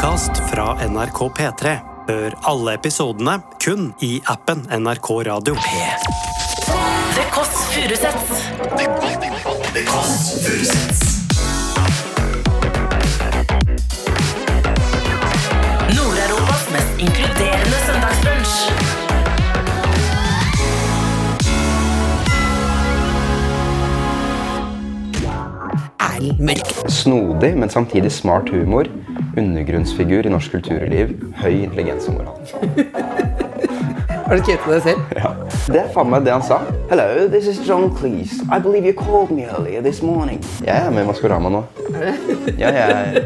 podkast fra NRK P3. Hør alle episodene kun i appen NRK Radio. P3. Det Kåss Furuseths. Nord-Europas mest inkluderende søndagsbrunch. Mørk. Snodig, men samtidig smart humor. Undergrunnsfigur i norsk kulturliv. Høy intelligens og moral. Har du skrevet det selv? Ja. Det er faen meg det han sa. Hello, this is John Cleese. I believe you called me earlier this morning. Jeg er med i Maskorama nå. Ja, jeg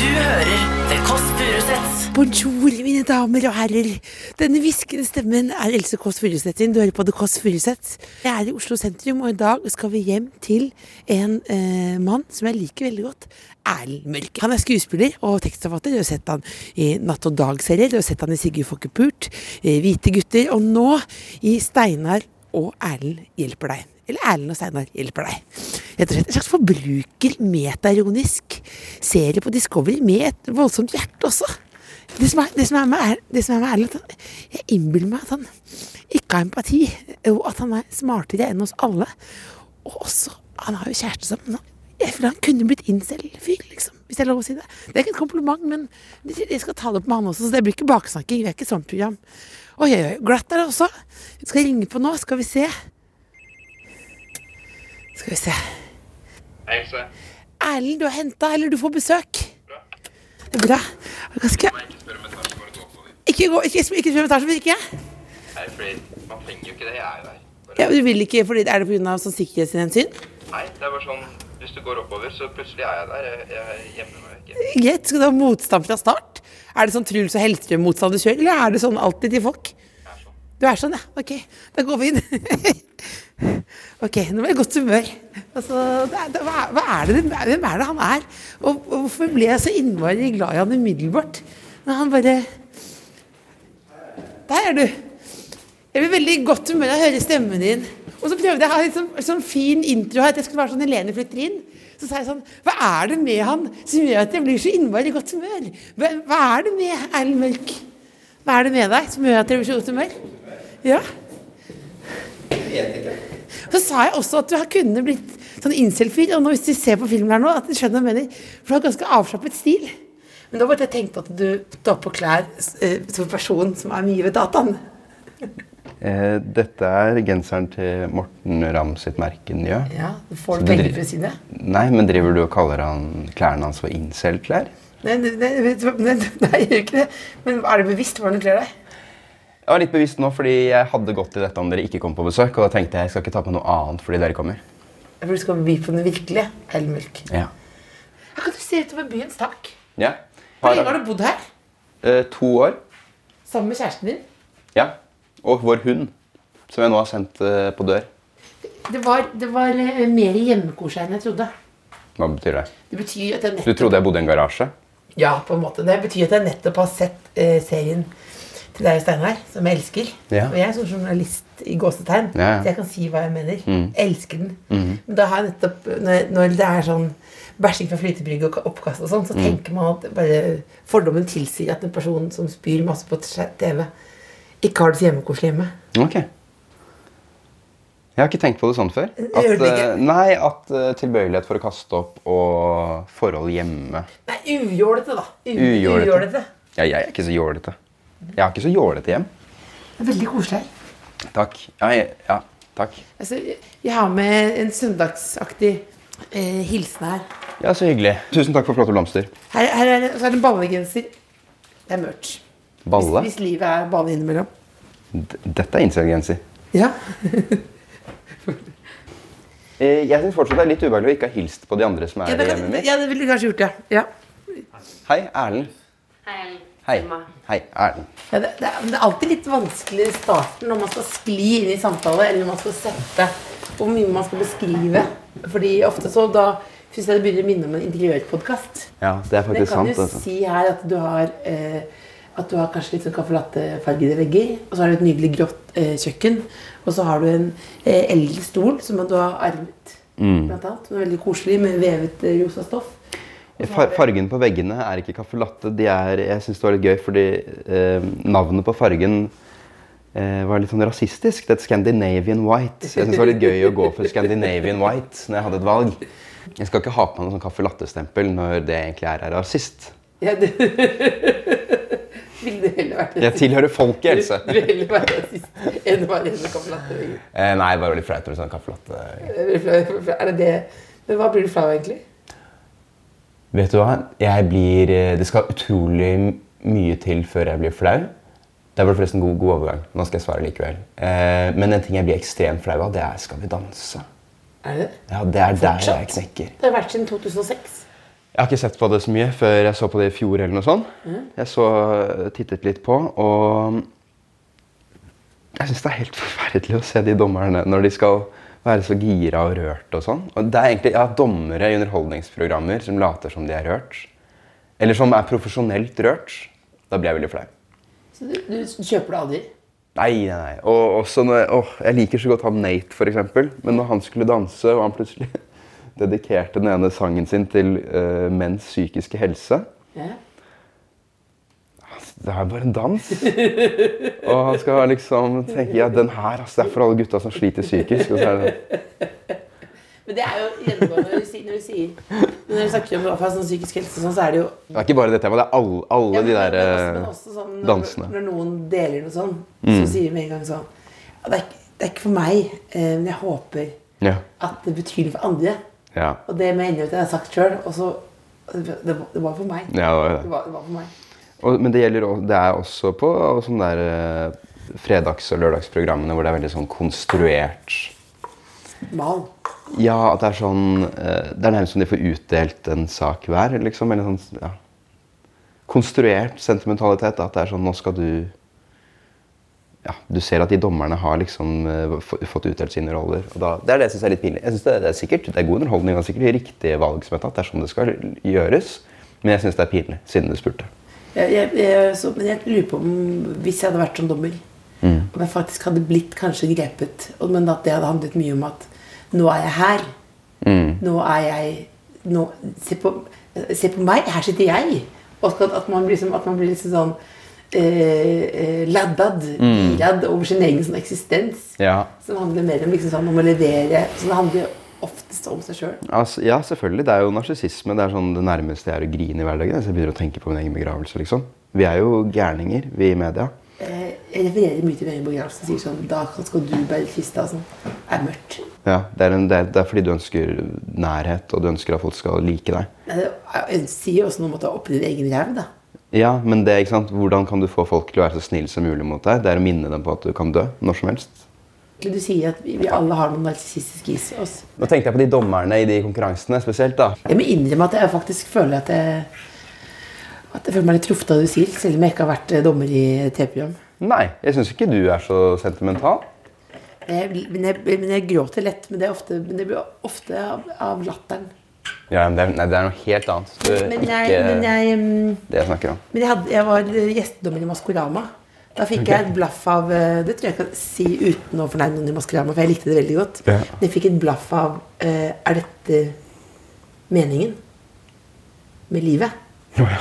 Du hører The Kåss Furuseths. Bonjour, mine damer og herrer. Denne hviskende stemmen er Else Kåss Furuseth. Du hører på The Kåss Furuseth. Jeg er i Oslo sentrum, og i dag skal vi hjem til en eh, mann som jeg liker veldig godt. Erlend Mørk. Han er skuespiller og tekstforfatter. Du har sett han i Natt og dag-serier. Du har sett han i Sigurd Fokke Pult, Hvite gutter, og nå i Steinar og Erlend hjelper deg. Eller Erlend og Steinar hjelper deg. Rett og slett en slags forbruker, metaironisk serie på Discovery med et voldsomt hjerte også. Det som er, det som er med, Er- det som er med Erlend, at han- jeg innbiller meg at han ikke har empati, og at han er smartere enn oss alle. Og også, han har jo kjæreste som Jeg føler han kunne blitt incel-fyr, liksom, hvis det er lov å si det. Det er ikke et kompliment, men jeg skal ta det opp med han også, så det blir ikke baksnakking. Vi er ikke sånt program. Oi, oi, oi, glatt er det også. Vi skal ringe på nå, skal vi se. Skal vi se. Else, Erlend, du har henta, eller du får besøk. Det er bra. Ganske ikke spør om gå. Ikke gå, ikke, ikke kjør etasje, virker jeg. Nei, fordi man trenger jo ikke det, jeg er jo der. Ja, du vil ikke, fordi Er det pga. sånn sikkerhetshensyn? Nei, det er bare sånn, hvis du går oppover, så plutselig er jeg der. Jeg, jeg gjemmer meg ikke. Greit. Skal du ha motstand fra start? Er det sånn Truls og Hellstrøm-motstand du kjører, eller er det sånn alltid til folk? Du er sånn, ja. Ok, da går vi inn. ok, nå ble jeg i godt humør. Altså, det det, hva, hva er det, hvem er det han er? Og, og hvorfor ble jeg så innmari glad i han umiddelbart? Når han bare Der er du. Jeg ble veldig i godt humør av å høre stemmen din. Og så prøvde jeg å ha en sånn, sånn fin intro her, at jeg skulle være sånn Helene flytter inn. Så sa jeg sånn Hva er det med han som gjør at jeg blir så innmari i godt humør? Hva, hva er det med Erlend Mørk? Hva er det med deg som gjør at jeg blir så i godt humør? Ja. Så sa jeg også at du har kunnet blitt sånn incel-fyr, og nå hvis du ser på filmen her nå, at du skjønner hva jeg mener. For du har ganske avslappet stil. Men da bare jeg tenkt at du tar på klær eh, som en person som er mye ved dataen. Eh, dette er genseren til Morten Ramm sitt merke Njø. Ja, du får du penger for å si det. Nei, men driver du og kaller han klærne hans for incel-klær? Nei, nei, nei, nei, jeg gjør ikke det. Men er det bevisst hvordan du kler deg? Jeg var litt bevisst nå, fordi jeg hadde gått i dette om dere ikke kom på besøk. Og da tenkte jeg jeg skal ikke ta på noe annet fordi dere kommer. For du skal by på den virkelige Hellmilk? Ja. Her kan du se utover byens tak. ja. Hvor lenge har du bodd her? Eh, to år. Sammen med kjæresten din? Ja. Og vår hund, som jeg nå har sendt eh, på dør. Det var, det var eh, mer hjemmekos her enn jeg trodde. Hva betyr det? Det betyr at jeg nettopp... Du trodde jeg bodde i en garasje? ja, på en måte. Det betyr at jeg nettopp har sett eh, serien til deg Steinar, som jeg elsker. Ja. Og jeg er sånn journalist i gåsetegn, Ja, ja. så jeg kan si hva jeg mener. Mm. Jeg elsker den. Men da har jeg nettopp, når, når det er sånn bæsjing fra flytebrygge og oppkast og sånn, Mm. så tenker man at bare fordommen tilsier at en person som spyr masse på TV, ikke har det så hjemmekoselig hjemme. Ok. Jeg har ikke tenkt på det sånn før. At, eh, nei, at eh, tilbøyelighet for å kaste opp og forhold hjemme Nei, ujålete, da. U ujålete. Ja, jeg er ikke så jålete. Jeg har ikke så jålete hjem. Det er veldig koselig her. Takk. Ja, jeg, ja takk. Altså, jeg har med en søndagsaktig eh, hilsen her. Ja, så hyggelig. Tusen takk for flotte blomster. Her, her er, det- så er det en ballegenser. Det er mørkt. Balle. Hvis, hvis livet er balle innimellom. D- Dette er incel-genser. Ja. Eh, Jeg syns fortsatt det er litt ubehagelig å ikke ha hilst på de andre som er Ja, det, kan, hjemmet mitt. ja, det ville du kanskje gjort, ja. ja. Hei, Erlend. Hei. Hei, Erlend. ja det, det, er, det er alltid litt vanskelig i starten når man skal skli inn i samtale, eller når man skal sette hvor mye man skal beskrive. Fordi ofte så da syns jeg det begynner å minne om en interiørpodkast. Ja, det er faktisk jeg Det kan sant. jo Altså. si her at du har eh, At du har kanskje litt sånn caffè latte-fargede vegger. Og så har du et nydelig grått eh, kjøkken. Og så har du en eh, eldre stol som du har arvet. Mm. Blant annet. Som er veldig koselig med vevet eh, rosa stoff. Far fargen på veggene er ikke caffè latte. De er, jeg syns det var litt gøy, fordi eh, navnet på fargen eh, var litt sånn rasistisk. Det het Scandinavian White. Så jeg syns det var litt gøy å gå for Scandinavian White når jeg hadde et valg. Jeg skal ikke ha på meg noe sånn caffè latte-stempel når det egentlig er, er rasist. Ja, det... Ville du heller vært Jeg tilhører folket, Else. Du heller være rasist enn å være en caffè latte? Eh, nei, bare litt flaut over sånn caffè latte. Er det det? Men hva blir du flau av, egentlig? Vet du hva? Jeg blir eh, Det skal utrolig mye til før jeg blir flau. Det var forresten god, god overgang. Nå skal jeg svare likevel. Eh, men en ting jeg blir ekstremt flau av, det er Skal vi danse. Er det? Ja, Det er der jeg knekker. Det har vært siden 2006. Jeg har ikke sett på det så mye før jeg så på det i fjor. eller noe sånt. Jeg så, tittet litt på, og jeg syns det er helt forferdelig å se de dommerne når de skal være så gira og rørt og sånn. Og det er egentlig ja, dommere i underholdningsprogrammer som later som de er rørt. Eller som er profesjonelt rørt. Da blir jeg veldig flau. Så du, du kjøper det aldri? Nei, nei, nei. Og også når, åh, jeg liker så godt han Nate, eksempel. Men når han skulle danse, og han plutselig dedikerte den ene sangen sin til uh, menns psykiske helse Ja. Det er bare en dans. og han skal liksom tenke ja, den her, altså, det er for alle gutta som sliter psykisk. Og så er det, Men det er jo gjennomgående når du sier, når du, sier, når du snakker om sånn psykisk helse, sånn, så er det jo det er ikke bare det temaet, det er alle, alle Ja, men- de der men også- eh, men også sånn, når, dansene. Når noen deler noe sånn, så sier de med en gang sånn ja, det, er, ikke- det er ikke for meg, eh, men jeg håper Ja. at det betyr noe for andre. Ja. Og det mener jeg at jeg har sagt sjøl. Og så det, det var for meg. ja, det var Det det. var, det var for meg. Og, men det, gjelder, det er også på sånne der eh, fredags- og lørdagsprogrammene hvor det er veldig sånn konstruert Mal. Ja, at det er sånn eh, Det er nærmest som de får utdelt en sak hver, liksom. Eller sånn ja. Konstruert sentimentalitet. da, At det er sånn Nå skal du Ja, du ser at de dommerne har liksom eh, få- fått utdelt sine roller. Og da, det er det jeg syns er litt pinlig. Jeg synes det, det er sikkert det er god underholdning og sikkert riktige valg som er tatt. Det er sånn det skal gjøres. Men jeg syns det er pinlig, siden du spurte. Jeg, jeg, jeg, så, men jeg lurer på om hvis jeg hadde vært som dommer, Mm. om jeg faktisk hadde blitt kanskje grepet, men at det hadde handlet mye om at nå er jeg her. Mm. Nå er jeg nå, se, på, se på meg, her sitter jeg. Og at, man, blir liksom, at man blir liksom sånn eh, eh, laddad, girad over sin egen sånn eksistens. Ja. Som handler mer om, liksom sånn, om å levere. Så det handler oftest om seg sjøl. Altså, ja, selvfølgelig. Det er jo narsissisme. Det er sånn det nærmeste jeg er å grine i hverdagen. Så jeg begynner å tenke på min egen begravelse, liksom. Vi er jo gærninger, vi i media. Eh, jeg refererer mye til Vøyen begravelse og sier sånn Da skal du bære kista. Sånn. Det er mørkt. Ja, det er, en, det, er, det er fordi du ønsker nærhet, og du ønsker at folk skal like deg. Jeg sier også noe om å du din egen ræv, da. Ja, men det, ikke sant? hvordan kan du få folk til å være så snille som mulig mot deg? Det er å minne dem på at du kan dø når som helst. Du sier at vi alle har noe narsissistisk i oss. Nå tenkte jeg på de dommerne i de konkurransene spesielt. da. Jeg må innrømme at jeg faktisk føler at jeg at jeg føler meg litt truffet av det du sier, selv om jeg ikke har vært eh, dommer i TV-program. Nei, jeg syns ikke du er så sentimental. Jeg- Men jeg, men jeg gråter lett, men det, ofte, men det blir ofte av, av latteren. Ja, men det, er, nei, det er noe helt annet. Du, Men ikke jeg, men jeg, mm, det jeg snakker om. men jeg, jeg var gjestedommer i Maskorama. Da fikk jeg et blaff av eh, Det tror jeg kan si uten å fornærme noen i Maskorama, for jeg likte det veldig godt. Ja. Men jeg fikk et blaff av eh, Er dette meningen med livet? Å, ja.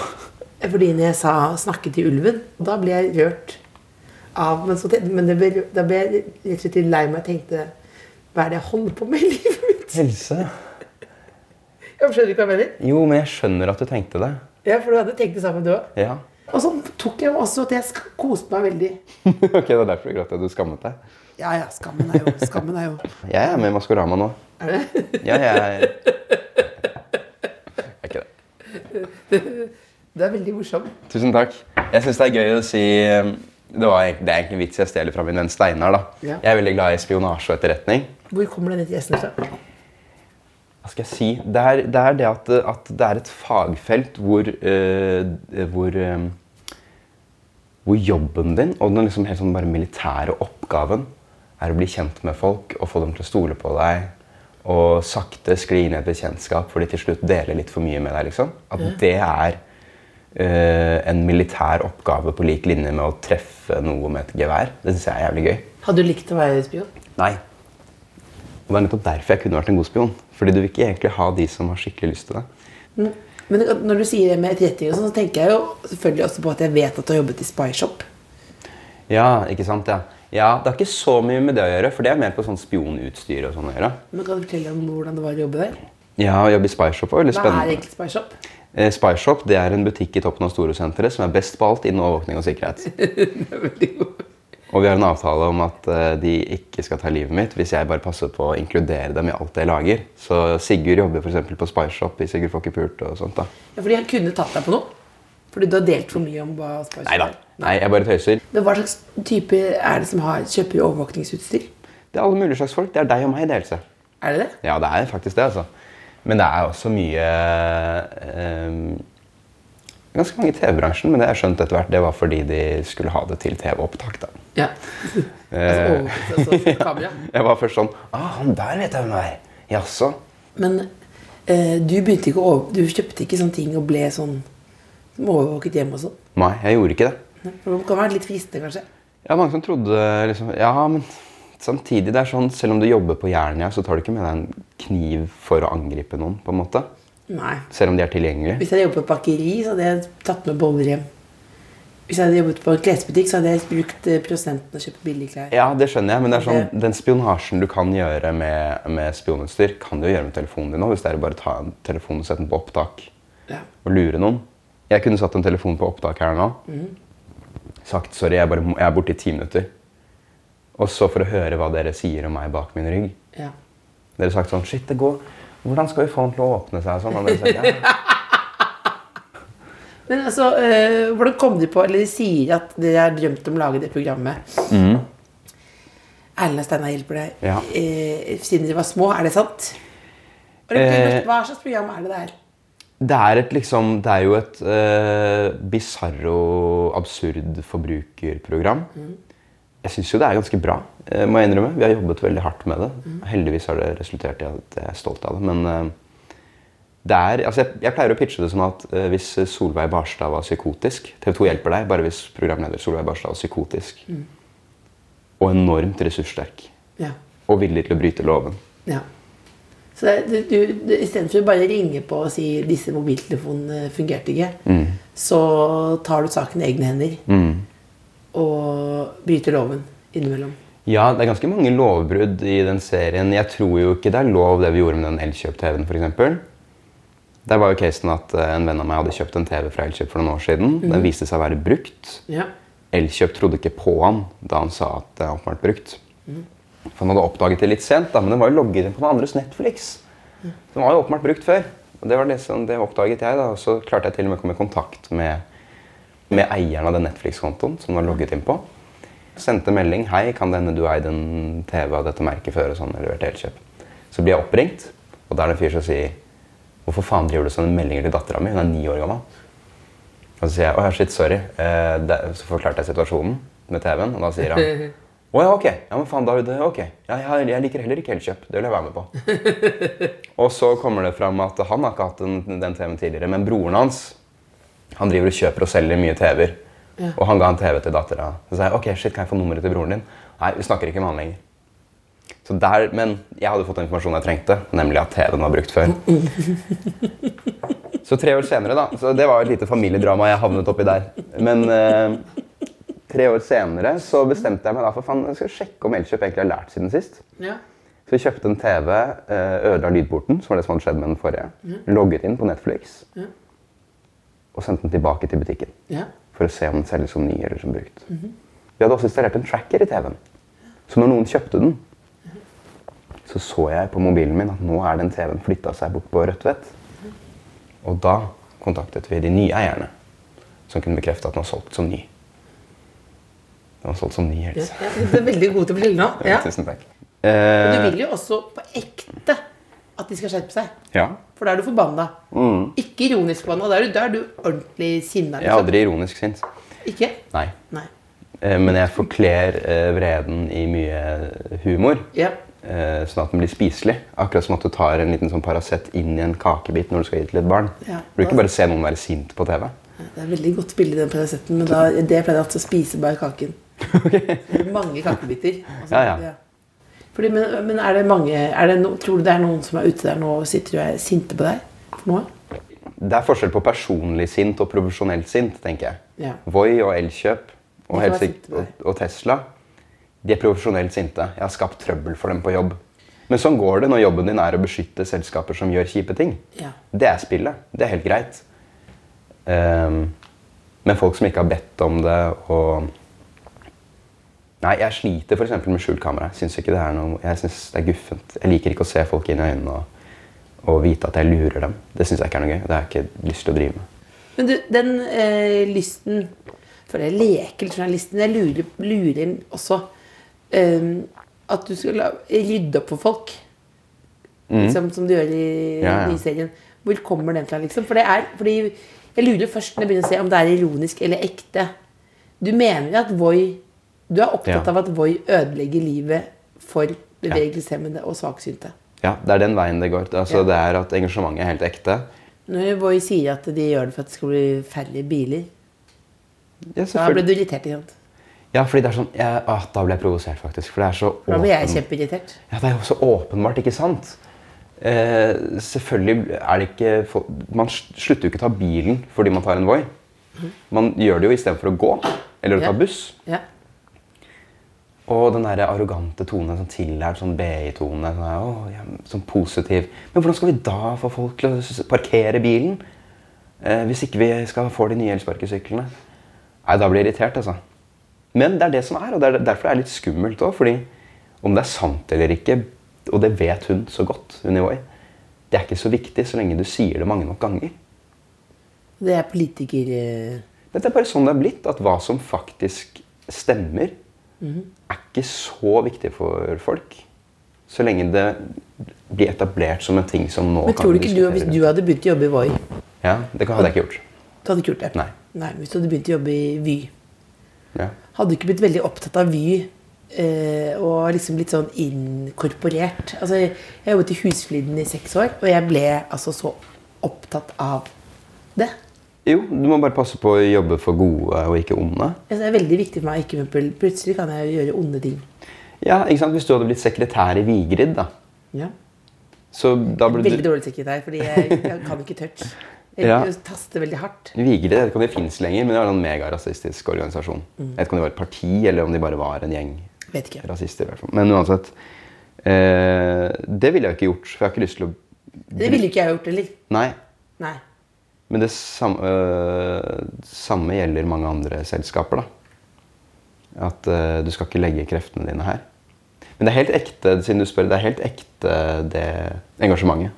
Fordi når jeg sa 'snakke til ulven', da ble jeg rørt av Men, så, men det ble, da ble jeg rett og slett lei meg og tenkte Hva er det jeg holder på med i livet mitt? Helse? Jeg skjønner ikke hva jeg mener. Jo, men jeg skjønner at du tenkte det. Ja, For du hadde tenkt det samme, du òg. Ja. Og så tok jeg også at jeg koste meg veldig. ok, det er derfor du gråt at du skammet deg. Ja, ja, skammen er jo Skammen er jo Jeg er med i Maskorama nå. Er det? Ja, jeg Jeg er ikke det. Du er veldig morsom. Tusen takk. Jeg syns det er gøy å si um, det, var, egentlig- det er egentlig en vits jeg stjeler fra min venn Steinar. da. Ja. Jeg er veldig glad i spionasje og etterretning. Hvor kommer denne interessen fra? Hva skal jeg si? Det er det, er det at, at det er et fagfelt hvor, uh, hvor, eh, hvor jobben din og den liksom helt sånn bare militære oppgaven er å bli kjent med folk og få dem til å stole på deg. Og sakte skli et bekjentskap fordi de til slutt deler litt for mye med deg. liksom. At det er uh, en militær oppgave på lik linje med å treffe noe med et gevær. Det syns jeg er jævlig gøy. Hadde du likt å være spion? Nei. Og det er nettopp derfor jeg kunne vært en god spion. Fordi du vil ikke egentlig ha de som har skikkelig lyst til det. Men når du sier det med etterretning, sånn, så tenker jeg jo selvfølgelig også på at jeg vet at du har jobbet i Spyshop. Ja, ikke sant, ja. Ja, Det har ikke så mye med det å gjøre, for det er mer på sånn spionutstyr og sånn å gjøre. Men Kan du fortelle om hvordan det var å jobbe der? Ja, å jobbe i Spyshop var veldig spennende. Hva er egentlig Spyshop? Eh, Spy det er en butikk i toppen av Storosenteret som er best på alt innen overvåkning og sikkerhet. Og vi har en avtale om at eh, de ikke skal ta livet mitt hvis jeg bare passer på å inkludere dem i alt jeg lager. Så Sigurd jobber eksempel på Spyshop i Sigurd får ikke pult og sånt. da. Ja, fordi han kunne tatt deg på noe. Fordi du har delt for mye om hva Spyshop er? Nei da. er. Nei, jeg bare tøyser. Men hva slags type er det som har, kjøper overvåkningsutstyr? Det er alle mulige slags folk. Det er deg og meg, i delelse. Er det det? Ja, det er faktisk det, altså. Men det er også mye eh, Ganske mange i TV-bransjen, men det har jeg skjønt etter hvert. Det var fordi de skulle ha det til TV-opptak. da. Ja. altså, overvåknings- altså. Jeg var først sånn ah, han der vet jeg hvem er. Jaså? Men eh, du ikke å Du kjøpte ikke sånne ting og ble sånn overvåket hjemme og sånn? Nei, jeg gjorde ikke det. Det kan være litt fristende, kanskje? Ja, mange som trodde liksom Ja, men samtidig, det er sånn selv om du jobber på Jernia, så tar du ikke med deg en kniv for å angripe noen, på en måte. Nei. Selv om de er tilgjengelige. Hvis jeg hadde jobbet på bakeri, så hadde jeg tatt med boller hjem. Hvis jeg hadde jobbet på en klesbutikk, så hadde jeg brukt eh, prosenten og kjøpt billige klær. Ja, det skjønner jeg, men det er sånn, den spionasjen du kan gjøre med, med spionutstyr, kan du jo gjøre med telefonen din òg. Hvis det er å bare ta en telefon og sette den på opptak Ja. og lure noen. Jeg kunne satt en telefon på opptak her nå. Sagt sorry, jeg, bare, jeg er borte i ti minutter. Og så for å høre hva dere sier om meg bak min rygg. Ja. Dere har sagt sånn Shit, det går Hvordan skal vi få den til å åpne seg? Sånn. Men altså, øh, hvordan kom de på Eller de sier at dere har drømt om å lage det programmet. Erlend og Steinar hjelper deg. Ja. Eh, siden dere var små, er det sant? Eh, Hva slags program er det det er? Det er, et, liksom, det er jo et uh, bisarro, absurd forbrukerprogram. Jeg syns jo det er ganske bra, eh, må jeg innrømme. Vi har jobbet veldig hardt med det. Heldigvis har det resultert i at jeg er stolt av det. Men eh, det er, altså jeg, jeg pleier å pitche det som at uh, hvis Solveig Barstad var psykotisk TV 2 hjelper deg bare hvis programleder Solveig Barstad var psykotisk. Og enormt ressurssterk. Ja. Og villig til å bryte loven. ja. Så det, du, du, istedenfor å bare ringe på og si disse mobiltelefonene fungerte ikke, Mm. så tar du saken i egne hender og bryter loven innimellom. Ja, det er ganske mange lovbrudd i den serien. Jeg tror jo ikke det er lov det vi gjorde med den Elkjøp-TV-en f.eks. Der var jo casen at eh, en venn av meg hadde kjøpt en TV fra Elkjøp for noen år siden. Den viste seg å være brukt. Ja. Elkjøp trodde ikke på han da han sa at den åpenbart brukt. For han hadde oppdaget det litt sent, da, men den var jo logget inn på noen andres Netflix. Den var jo åpenbart brukt før. Og det var det, som, det oppdaget jeg, da, og så klarte jeg til og med å komme i kontakt med, med eieren av den Netflix-kontoen som den var logget inn på. Sendte melding 'Hei, kan det hende du eide en TV av dette merket før?' og sånn, eller leverte Elkjøp. Så blir jeg oppringt, og da er det en fyr som sier 'Hvorfor faen driver du sånne meldinger til dattera mi? Hun er ni år gammel.' Og så sier jeg 'Å ja, shit, sorry'. Eh, det, så forklarte jeg situasjonen med TV-en, og da sier han 'Å ja, ok. Ja, men faen, da er det ok. Ja, jeg, jeg liker heller ikke Elkjøp. Det vil jeg være med på'. og så kommer det fram at han har ikke hatt den, den TV-en tidligere, men broren hans han driver og kjøper og selger mye TV-er. Og han ga en TV til dattera. Så sa jeg ok, shit, kan jeg få nummeret til broren din? Nei, vi snakker ikke med han lenger. Så der, men jeg hadde fått den informasjonen jeg trengte, nemlig at TV-en var brukt før. Så tre år senere, da. Så det var et lite familiedrama jeg havnet oppi der. Men eh, tre år senere så bestemte jeg meg da for faen, jeg skal sjekke om Elkjøp egentlig har lært siden sist. Ja. Så jeg kjøpte en TV, eh, ødela lydporten, som var det som hadde skjedd med den forrige. Logget inn på Netflix. Og sendte den tilbake til butikken. Ja. For å se om den selges som ny eller som brukt. Vi hadde også installert en tracker i TV-en. Så når noen kjøpte den, så så jeg på mobilen min at nå er den TV-en flytta seg bort på Rødtvet. Og da kontaktet vi de nye eierne, som kunne bekrefte at den var solgt som ny. Den var solgt som ny, Ja. Else. ja. Du er veldig god til å bli nå. Ja. Tusen takk. Eh, du vil jo også på ekte at de skal skjerpe seg. ja. For da er du forbanna. Ikke ironisk forbanna. Da er du, da er du ordentlig sinna. Jeg er aldri ironisk sint. Ikke? Nei. Nei. Eh, Men jeg forkler eh, vreden i mye humor. Ja. eh, Sånn at den blir spiselig. Akkurat som at du tar en liten sånn Paracet inn i en kakebit når du skal gi til et barn. Ja. Du vil ikke bare se noen være sint på TV. Det er veldig godt bilde i den Paraceten, men da, det pleide jeg alltid å spise bare kaken. Mange kakebiter. Altså, Ja, ja. Fordi, men, men er det mange er det no, Tror du det er noen som er ute der nå og sitter og er sinte på deg for noe? Det er forskjell på personlig sint og profesjonelt sint, tenker jeg. Ja. Voi og Elkjøp og, og, og Tesla de er profesjonelt sinte. Jeg har skapt trøbbel for dem på jobb. Men sånn går det når jobben din er å beskytte selskaper som gjør kjipe ting. Ja. Det er spillet. Det er helt greit. Um, men folk som ikke har bedt om det og Nei, jeg sliter f.eks. med skjult kamera. Syns ikke det er noe Jeg synes det er guffent. Jeg liker ikke å se folk inn i øynene og, og vite at jeg lurer dem. Det syns jeg ikke er noe gøy. Det har jeg ikke lyst til å drive med. Men du, den eh, lysten for jeg leker journalisten. Jeg lurer, lurer også eh, at du skal rydde opp for folk. Liksom, som du gjør i, Mm. Ja, ja. i serien. Hvor kommer den fra, liksom? For det er, fordi jeg lurer først når jeg begynner å se om det er ironisk eller ekte. Du mener at Voi Du er opptatt Ja. av at Voi ødelegger livet for bevegelseshemmede og svaksynte. Ja, Det er den veien det går. Altså, Ja. Det er at engasjementet er helt ekte. Når Voi sier at de gjør det for at det skal bli færre biler, Ja, da ble du irritert. ikke sant? Ja, fordi det er sånn jeg, ah, Da ble jeg provosert, faktisk. For det er så Da ble jeg åpen- kjempeirritert. Ja, Det er jo så åpenbart, ikke sant? Eh, selvfølgelig er det ikke for, Man slutter jo ikke å ta bilen fordi man tar en Voi. Man gjør det jo istedenfor å gå eller å Ja. ta buss. Ja. Og den der arrogante tonen, sånn tillært sånn BI-tone, sånn, ja, sånn positiv. Men hvordan skal vi da få folk til å parkere bilen? Eh, hvis ikke vi skal få de nye elsparkesyklene? Nei, da blir jeg irritert, altså. Men det er det som er, og det er derfor det er litt skummelt òg. fordi om det er sant eller ikke, og det vet hun så godt, hun i Voi, det er ikke så viktig så lenge du sier det mange nok ganger. Det er politiker... eh, Dette er bare sånn det er blitt, at hva som faktisk stemmer, er ikke så viktig for folk. Så lenge det blir etablert som en ting som nå Men tror du ikke du, hvis du hadde begynt å jobbe i Voi Ja, det hadde jeg ikke gjort. Du hadde ikke gjort det? Nei. Nei, Hvis du hadde begynt å jobbe i Vy, Ja. hadde du ikke blitt veldig opptatt av Vy eh, og liksom blitt sånn inkorporert? Altså, Jeg jobbet i Husfliden i seks år, og jeg ble altså så opptatt av det. Jo, du må bare passe på å jobbe for gode og ikke onde. Det er veldig viktig for meg. Ikke Plutselig kan jeg gjøre onde ting. Ja, ikke sant? Hvis du hadde blitt sekretær i Vigrid, da. Ja. Så da ble Veldig du dårlig sekretær, fordi jeg, jeg kan ikke touch. Jeg Ja. taster veldig hardt. Vigrid, jeg vet ikke om det fins lenger, men det var en megarasistisk organisasjon. Mm. Jeg vet ikke om det var et parti, eller om de bare var en gjeng Vet ikke. rasister. i hvert fall. Men uansett. Eh, det ville jeg ikke gjort, for jeg har ikke lyst til å Det ville ikke jeg gjort heller. Nei. Nei. Men det samme, øh, samme gjelder mange andre selskaper. da. At øh, du skal ikke legge kreftene dine her. Men det er helt ekte siden du spør, det er helt ekte det engasjementet.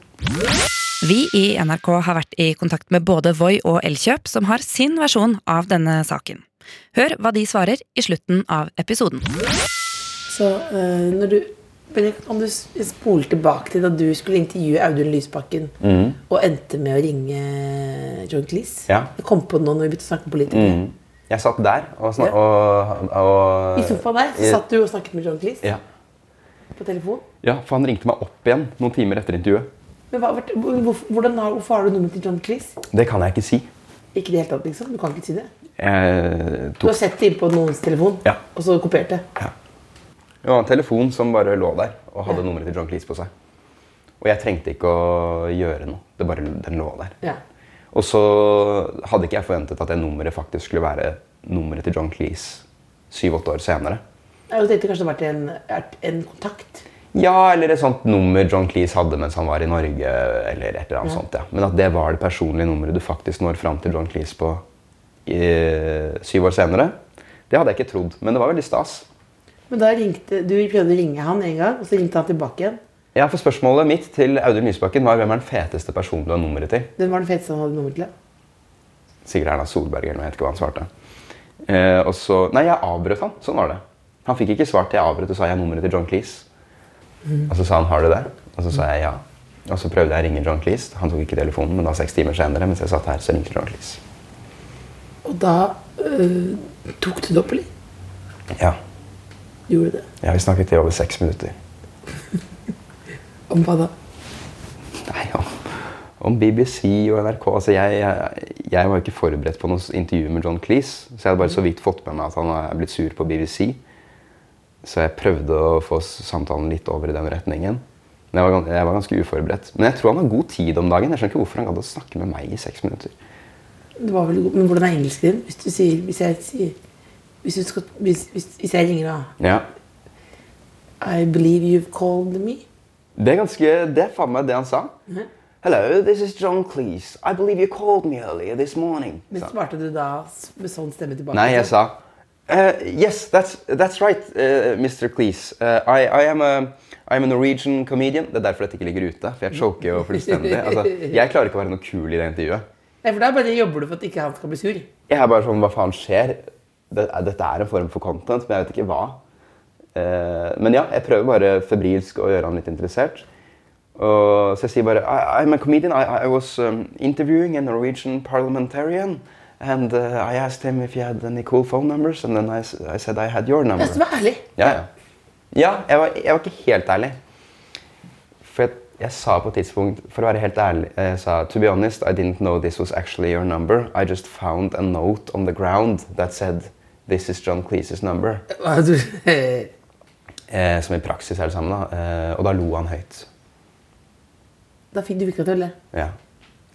Vi i NRK har vært i kontakt med både Voi og Elkjøp, som har sin versjon av denne saken. Hør hva de svarer i slutten av episoden. Så øh, når du Om du spoler tilbake til da du skulle intervjue Audun Lysbakken og endte med å ringe John Cleese Ja. Jeg kom på det nå når vi begynte å snakke om politikere. Mm. Jeg satt der og, Ja. og, og I sofaen der så satt du og snakket med John Cleese Ja. på telefon. ja, for han ringte meg opp igjen noen timer etter intervjuet. Men hva, hvor- hvordan, hvorfor har du nummeret til John Cleese? Det kan jeg ikke si. Ikke det helt tatt, liksom? Du kan ikke si det? Jeg Du har sett det inn på noens telefon, Ja. og så kopiert det? Det var en telefon som bare lå der og hadde nummeret til John Cleese på seg. Og jeg trengte ikke å gjøre noe. Det bare, den lå der. Ja. Og så hadde ikke jeg forventet at det nummeret faktisk skulle være nummeret til John Cleese syv-åtte år senere. Jeg tenkte kanskje det var en, en kontakt. Ja, eller et sånt nummer John Cleese hadde mens han var i Norge. eller et eller annet Ja. sånt, ja. Men at det var det personlige nummeret du faktisk når fram til John Cleese på i, syv år senere, det hadde jeg ikke trodd. Men det var veldig stas. Men da ringte, du prøvde å ringe han en gang, og så ringte han tilbake igjen. Ja, for Spørsmålet mitt til Audun Lysbakken var hvem er den feteste personen du har nummeret til. Hvem var den feteste han hadde nummer til? Sikkert Erna Solberg eller noe, jeg vet ikke hva han svarte. Eh, og så, Nei, jeg avbrøt han. Sånn var det. Han fikk ikke svart. Jeg avbrøt og sa jeg nummeret til John Cleese. Og så sa han har du det? Og så sa jeg ja. Og så prøvde jeg å ringe John Cleese. Han tok ikke telefonen, men da seks timer senere, mens jeg satt her, så ringte John Cleese. Og da øh, tok du det opp, eller? Ja. Gjorde det? ja, vi snakket i over seks minutter. Om hva da? Nei, om, om BBC og NRK. Altså, jeg, jeg, jeg var ikke forberedt på noe intervju med John Cleese. Så jeg hadde bare så vidt fått med meg at han er blitt sur på BBC. Så jeg prøvde å få samtalen litt over i den retningen. Men jeg var, jeg var ganske uforberedt. Men jeg tror han har god tid om dagen. Jeg skjønner ikke hvorfor han gadd å snakke med meg i seks minutter. Det var vel god, Men hvordan er engelsken din? Hvis Hvis jeg sier Hvis, skal, hvis, hvis, hvis jeg ringer da Ja. I believe you've called me. Det er ganske, det er faen meg det han sa. Hello, this is John Cleese. I believe you called me earlier this morning. Men svarte du da med sånn stemme tilbake? Nei, jeg sa uh, Yes, that's, that's right, uh, Mr. Cleese. Uh, I, I am a, I'm a Norwegian comedian. Det er derfor dette ikke ligger ute. For jeg choker jo fullstendig. Altså, jeg klarer ikke å være noe kul i det intervjuet. Nei, for da bare jobber du for at ikke han skal bli sur. Jeg er bare sånn, hva faen skjer? Det, dette er en form for content, men jeg vet ikke hva. Eh, men ja, jeg prøver bare febrilsk å gjøre han litt interessert. Og, så jeg sier bare I, I'm a comedian. I, I was um, interviewing a Norwegian parliamentarian. And uh, I asked him if he had any cool phone numbers, and then I, I said I had your number. Skal være ærlig. Ja, ja. ja jeg, var, jeg var ikke helt ærlig. For jeg, jeg sa på et tidspunkt, for å være helt ærlig, jeg sa To be honest, I didn't know this was actually your number. I just found a note on the ground that said This is John Cleese's number. Eh, Eh, som i praksis er det samme, da. Eh, og da lo han høyt. Da fikk du ikke til å le. Ja.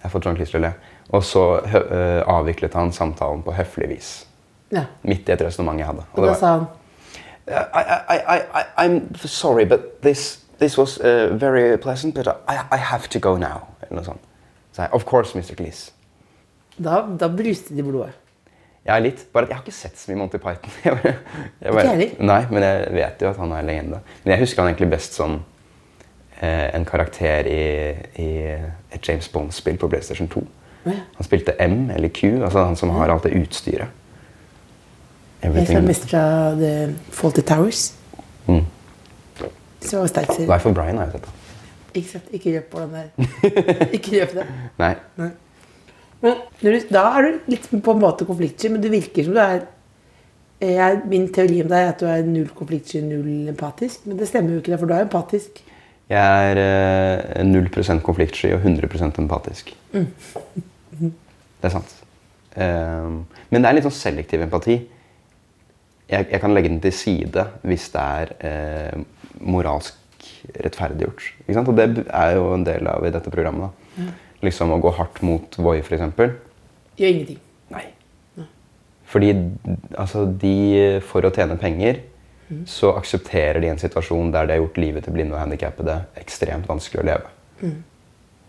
Jeg fått John Cleese til å le. Og så hø eh, avviklet han samtalen på høflig vis. Ja. Midt i et resonnement jeg hadde. Og og da sa han I, I, I, I, I'm sorry, but this, this was uh, very pleasant, but I, I have to go now. Eller noe sånt. Så jeg, of course, Mr. Cleese. Da, da bruste det i blodet. Er litt, bare at jeg har ikke sett så mye Monty Python. Jeg bare, jeg Ikke heller? Nei, men jeg vet jo at han er en legende. Men jeg husker han egentlig best som eh, en karakter i, i et James Bond-spill på PlayStation 2. Å ja. Han spilte M, eller Q, altså han som har alt det utstyret. Jeg er Everything. mester av The Faulty Towers. Mm. Så var sterk serie. Life of Brian har jeg sett. Ikke sant? Ikke røp på den der. ikke røp det. Nei. Men du, da er du litt på en måte konfliktsky, men du virker som du er jeg, Min teori om deg er at du er null konfliktsky, null empatisk. Men det stemmer jo ikke, for du er empatisk. Jeg er eh, 0 konfliktsky og 100 empatisk. Det er sant. Um, men det er litt sånn selektiv empati. Jeg, jeg kan legge den til side hvis det er eh, moralsk rettferdiggjort. Og det er jo en del av i dette programmet. da. Liksom Å gå hardt mot Voi, f.eks. Gjør ingenting. Nei. Fordi altså, de, for å tjene penger, så aksepterer de en situasjon der de har gjort livet til blinde og handikappede ekstremt vanskelig å leve.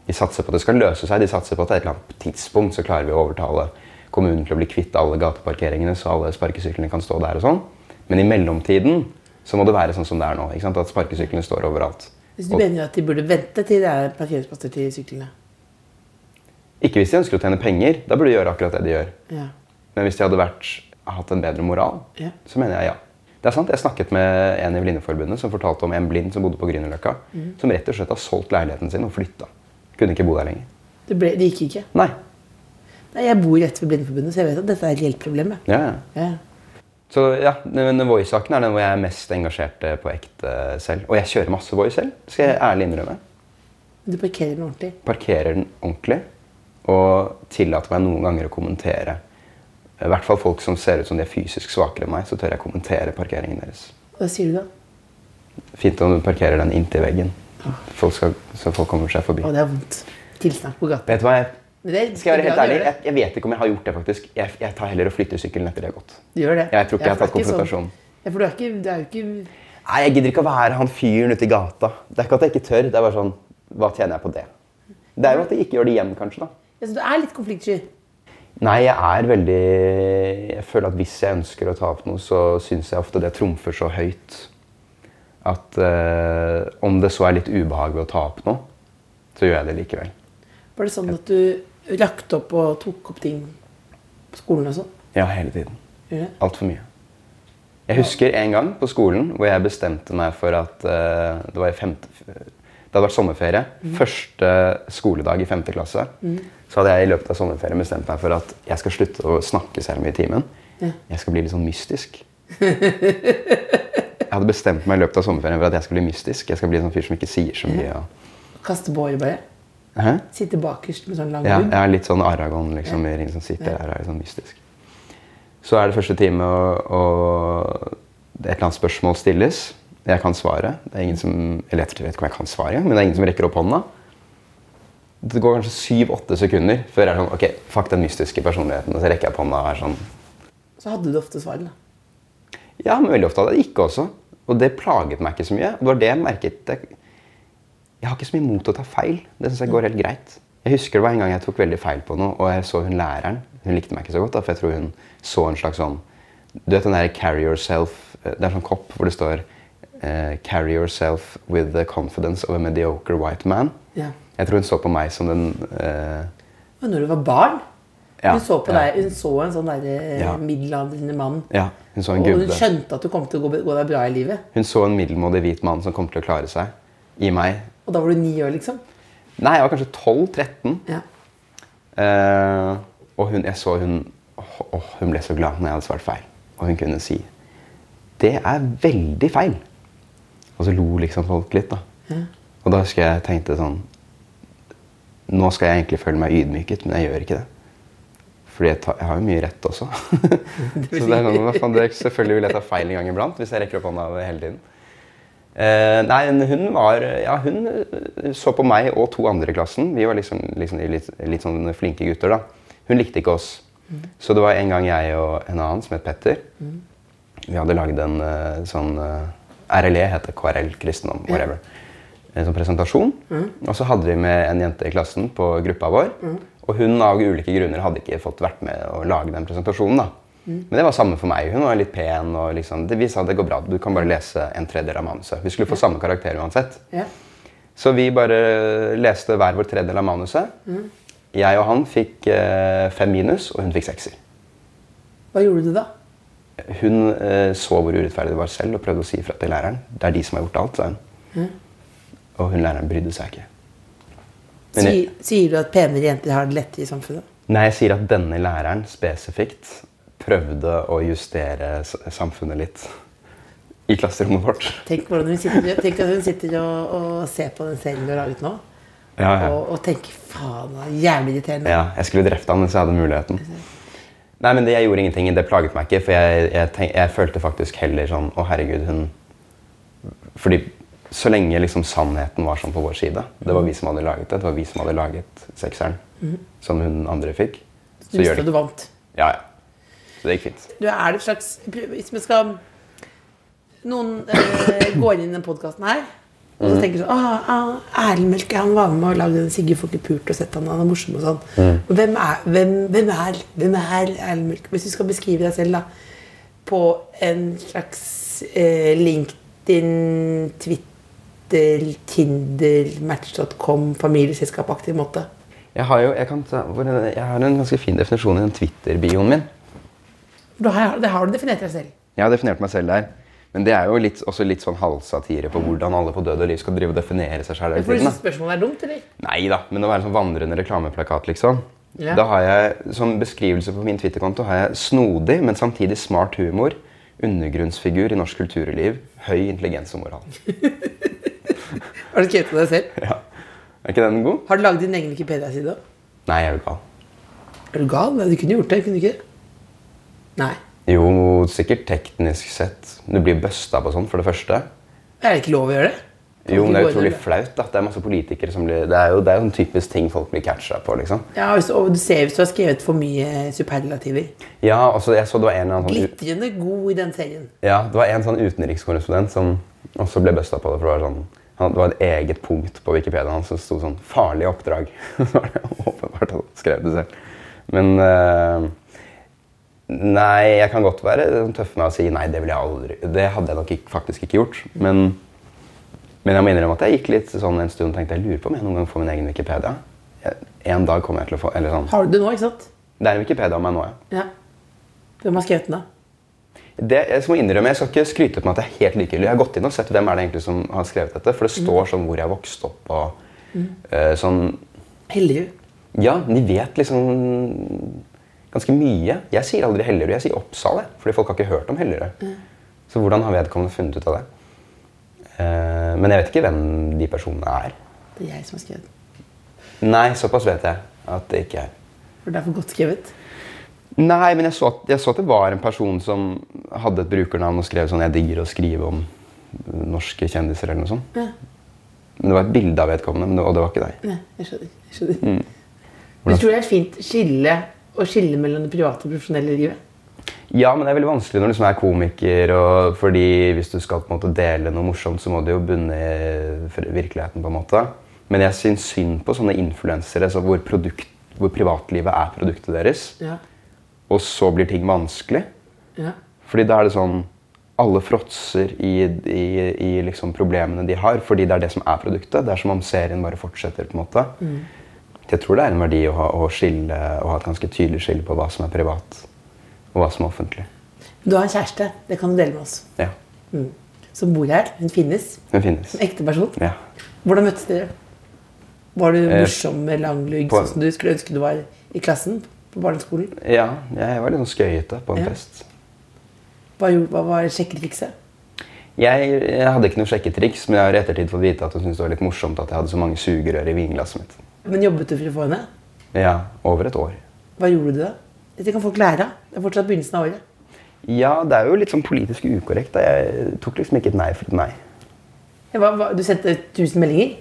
De satser på at det skal løse seg. De satser på at et eller annet tidspunkt så klarer vi å overtale kommunen til å bli kvitt alle gateparkeringene, så alle sparkesyklene kan stå der og sånn. Men i mellomtiden så må det være sånn som det er nå. At sparkesyklene står overalt. Hvis du Og- mener at de burde vente til det er parkeringsplasser til syklene. Ikke hvis de ønsker å tjene penger. Da burde de gjøre akkurat det de gjør. Ja. Men hvis de hadde vært, hatt en bedre moral, Ja. så mener jeg ja. Det er sant, Jeg snakket med en i Blindeforbundet som fortalte om en blind som bodde på Grünerløkka. Som rett og slett har solgt leiligheten sin og flytta. Kunne ikke bo der lenger. Det, ble, det gikk ikke. Nei. Nei, jeg bor rett ved Blindeforbundet, så jeg vet at dette er et reelt problem. Ja, ja. Ja. Så ja, men Voice-saken er den hvor jeg er mest engasjert eh, på ekte selv. Og jeg kjører masse Voice selv, skal jeg ærlig innrømme. Du parkerer den ordentlig. Parkerer den ordentlig og tillater meg noen ganger å kommentere. I hvert fall folk som ser ut som de er fysisk svakere enn meg, så tør jeg kommentere parkeringen deres. Hva sier du da? Fint om du parkerer den inntil veggen, folk skal, så folk kommer seg forbi. Å, det er vondt. Tilsnakk på gata. Vet du hva, jeg, det- skal jeg være helt ærlig, jeg, jeg vet ikke om jeg har gjort det faktisk. Jeg, jeg tar heller og flytter sykkelen etter det har gått. Du gjør det. Jeg tror ikke jeg har tatt det er ikke konfrontasjon. Sånn. Ja, for du er, ikke, du er jo ikke Nei, jeg gidder ikke å være han fyren ute i gata. Det er ikke at jeg ikke tør, det er bare sånn, hva tjener jeg på det? Det er jo at jeg ikke gjør det igjen, kanskje da. Ja, så Du er litt konfliktsky. Nei, jeg er veldig Jeg føler at hvis jeg ønsker å ta opp noe, så syns jeg ofte det trumfer så høyt at eh, om det så er litt ubehag ved å ta opp noe, så gjør jeg det likevel. Var det sånn at du rakte opp og tok opp ting på skolen og sånn? Ja, hele tiden. Altfor mye. Jeg husker en gang på skolen hvor jeg bestemte meg for at eh, det var i femte Det hadde vært sommerferie. Første skoledag i 5. klasse. Så hadde jeg i løpet av sommerferien bestemt meg for at jeg skal slutte å snakke så mye i timen. Jeg skal bli litt sånn mystisk. Jeg hadde bestemt meg i løpet av sommerferien for at jeg skal bli mystisk. Jeg skal bli en sånn fyr som ikke sier så mye. Og... Kaste båret, bare? Hæ? Sitte bakerst med sånn lang Ja, jeg er litt sånn Aragon, liksom. i Ring som sitter der og er sånn mystisk. Så er det første time, og, og et eller annet spørsmål stilles. Jeg kan svaret. Det er ingen som, eller jeg vet ikke om jeg kan svaret, men det er ingen som rekker opp hånda. Det går kanskje syv-åtte sekunder før jeg er sånn Ok, fuck den mystiske personligheten. Og så rekker jeg opp hånda og er sånn Så hadde du ofte svaret, da. Ja, men veldig ofte hadde jeg det ikke også. Og det plaget meg ikke så mye. Det var det jeg merket. Jeg, jeg har ikke så mye mot å ta feil. Det syns jeg går helt greit. Jeg husker det var en gang jeg tok veldig feil på noe, og jeg så hun læreren. Hun likte meg ikke så godt, da, for jeg tror hun så en slags sånn Du vet den der 'carry yourself' Det er en sånn kopp hvor det står eh, 'Carry yourself with the confidence of a mediocre white man'. Ja. Jeg tror hun så på meg som den uh, Men når du var barn Ja, Hun så på ja. deg, hun så en sånn der, Ja. middelaldrende mann. Ja, hun og hun skjønte at du kom til å gå, gå deg bra i livet. Hun så en middelmådig hvit mann som kom til å klare seg. I meg. Og da var du ni år, liksom. Nei, jeg var kanskje 12-13. Ja. Eh, og hun, jeg så hun åh, Hun ble så glad når jeg hadde svart feil. Og hun kunne si Det er veldig feil. Og så lo liksom folk litt, da. Og da husker jeg tenkte sånn Nå skal jeg egentlig føle meg ydmyket, men jeg gjør ikke det. Fordi jeg, tar, jeg har jo mye rett også. så det er sånn, faen, det er selvfølgelig vil jeg ta feil en gang iblant hvis jeg rekker opp hånda hele tiden. Eh, nei, hun var Ja, hun eh, så på meg og to andre i klassen. Vi var liksom, liksom litt, litt sånn flinke gutter, da. Hun likte ikke oss. Så det var en gang jeg og en annen som het Petter. Vi hadde lagd en eh, sånn eh, RLE, heter KRL, kristendom, whatever. En sånn presentasjon. Og så hadde vi med en jente i klassen på gruppa vår. Og hun av ulike grunner hadde ikke fått vært med å lage den presentasjonen. da. Men det var samme for meg. Hun var litt pen. og liksom, det, Vi sa det går bra, du kan bare lese en tredjedel av manuset. Vi skulle få samme karakter uansett. Ja. Så vi bare leste hver vår tredjedel av manuset. Jeg og han fikk eh, fem minus, og hun fikk sekser. Hva gjorde du da? Hun eh, så hvor urettferdig det var selv og prøvde å si ifra til læreren. Det er de som har gjort alt, sa hun. Og hun læreren brydde seg ikke. Jeg, Sier, sier du at penere jenter har det lettere i samfunnet? nei, jeg sier at denne læreren spesifikt prøvde å justere samfunnet litt i klasserommet vårt. Tenk, sitter, tenk at hun sitter og, og ser på den serien du har laget nå, Ja, ja. og, og tenker faen, det jævlig irriterende. Ja, jeg skulle drept han hvis jeg hadde muligheten. Nei, men det, Jeg gjorde ingenting. Det plaget meg ikke. For jeg, jeg, tenk, jeg følte faktisk heller sånn Å, herregud, hun Fordi så lenge liksom sannheten var sånn på vår side Det var vi som hadde laget det. Det var vi som hadde laget sekseren som hun andre fikk. Du Så gjør visste det at du vant. Ja, ja. Så det gikk fint. Du er det slags Hvis vi skal Noen øh, går inn i den podkasten her og Mm. så tenker du sånn ah, ah, Erlend Melke han var med og lagde den 'Sigge får ikke pult og sett han, han er morsom og sånn. Mm. Hvem er hvem, hvem er, hvem er Erlend Melke? Hvis du skal beskrive deg selv da på en slags eh, LinkedIn, Twitter, Tinder, Match.com, familieselskapaktig måte. Jeg har jo jeg kan ta, jeg har en ganske fin definisjon i den Twitter-bioen min. Har, det har du definert deg selv. Jeg har definert meg selv der. Men det er jo litt, også litt sånn halvsatire på hvordan alle på død og liv skal drive og definere seg sjøl. Du ikke spørsmålet er dumt, eller? Nei da, men å være en sånn vandrende reklameplakat, liksom. Ja. Da har jeg, Som beskrivelse på min Twitter-konto har jeg snodig, men samtidig smart humor, undergrunnsfigur i norsk kulturliv, høy intelligens og moral. Har du skrevet det deg selv? Ja. Er ikke den god? Har du lagd din egen Wikipedia-side? Nei, jeg er jo gal. Er du gal? Du kunne gjort det, kunne du ikke? Nei. Jo, sikkert teknisk sett. Du blir busta på sånn, for det første. Er det ikke lov å gjøre det? Kan Jo, men det er utrolig flaut. da. Det er masse politikere som blir Det er jo det er jo en typisk ting folk blir catcha på, liksom. Ja, hvis, og du ser hvis du har skrevet for mye superlativer. Ja, og så jeg så det var en eller annen sånn Glitrende god i den serien. Ja, det var en sånn utenrikskorrespondent som også ble busta på det. for Det var, sånn, han, det var et eget punkt på Wikipedia hans som sto sånn 'farlig oppdrag'. Så var det åpenbart han skrev det selv. Men eh, Nei, jeg kan godt være tøff med å si nei, det ville jeg aldri. Det hadde jeg nok ikke, faktisk ikke gjort. Men, men jeg må innrømme at jeg gikk litt sånn en stund og tenkte jeg lurer på om jeg noen gang får min egen Wikipedia. Jeg, en dag kommer jeg til å få eller sånn. Har du det nå, ikke sant? Det er en Wikipedia om meg nå, ja. Ja. Hvem har skrevet den, da? Det, jeg må innrømme, jeg skal ikke skryte på meg at jeg er helt likegyldig. Jeg har gått inn og sett hvem er det egentlig som har skrevet dette. For det står sånn hvor jeg vokste opp og eh, sånn Hellerud. Ja, de vet liksom ganske mye. Jeg sier aldri Hellerud, jeg sier Oppsal. Fordi folk har ikke hørt om Hellerud. Så hvordan har vedkommende funnet ut av det? Uh, men jeg vet ikke hvem de personene er. Det er jeg som har skrevet. Nei, såpass vet jeg at det ikke er. For det er for godt skrevet. Nei, men jeg så, at, jeg så at det var en person som hadde et brukernavn og skrev sånn 'Jeg digger å skrive om norske kjendiser eller noe sånt. Ja. Men det var et bilde av vedkommende, men det, og det var ikke deg. Nei, jeg skjønner. Jeg skjønner. Du tror det er et fint skille å skille mellom det private og profesjonelle livet? Ja, men det er veldig vanskelig når du er komiker, og fordi hvis du skal på en måte dele noe morsomt, så må du jo bunne i virkeligheten, på en måte. Men jeg syns synd på sånne influensere så hvor, produkt, hvor privatlivet er produktet deres, Ja. og så blir ting vanskelig. ja. Fordi da er det sånn Alle fråtser i, i, i liksom problemene de har, fordi det er det som er produktet. Det er som om serien bare fortsetter. på en måte. Jeg tror det er en verdi å ha, å skille, å ha et ganske tydelig skille på hva som er privat, og hva som er offentlig. Du har en kjæreste. Det kan du dele med oss. Ja, Som bor her. Hun finnes. Hun finnes. En ekte person. Ja. Hvordan møttes dere? Var du Eh, morsom med lang lugg, sånn som du skulle ønske du var i klassen på barneskolen? ja, jeg var litt sånn skøyete på en Ja. fest. Hva, hva var sjekketrikset? Jeg, jeg hadde ikke noe sjekketriks, men jeg har i ettertid fått vite at hun syntes det var litt morsomt at jeg hadde så mange sugerør i vinglasset mitt. Men jobbet du for å få henne? Ja, over et år. Hva gjorde du da? Dette kan folk lære av. Det er fortsatt begynnelsen av året. Ja, det er jo litt sånn politisk ukorrekt. da. Jeg tok liksom ikke et nei for et nei. Hva, hva, du sendte 1000 meldinger?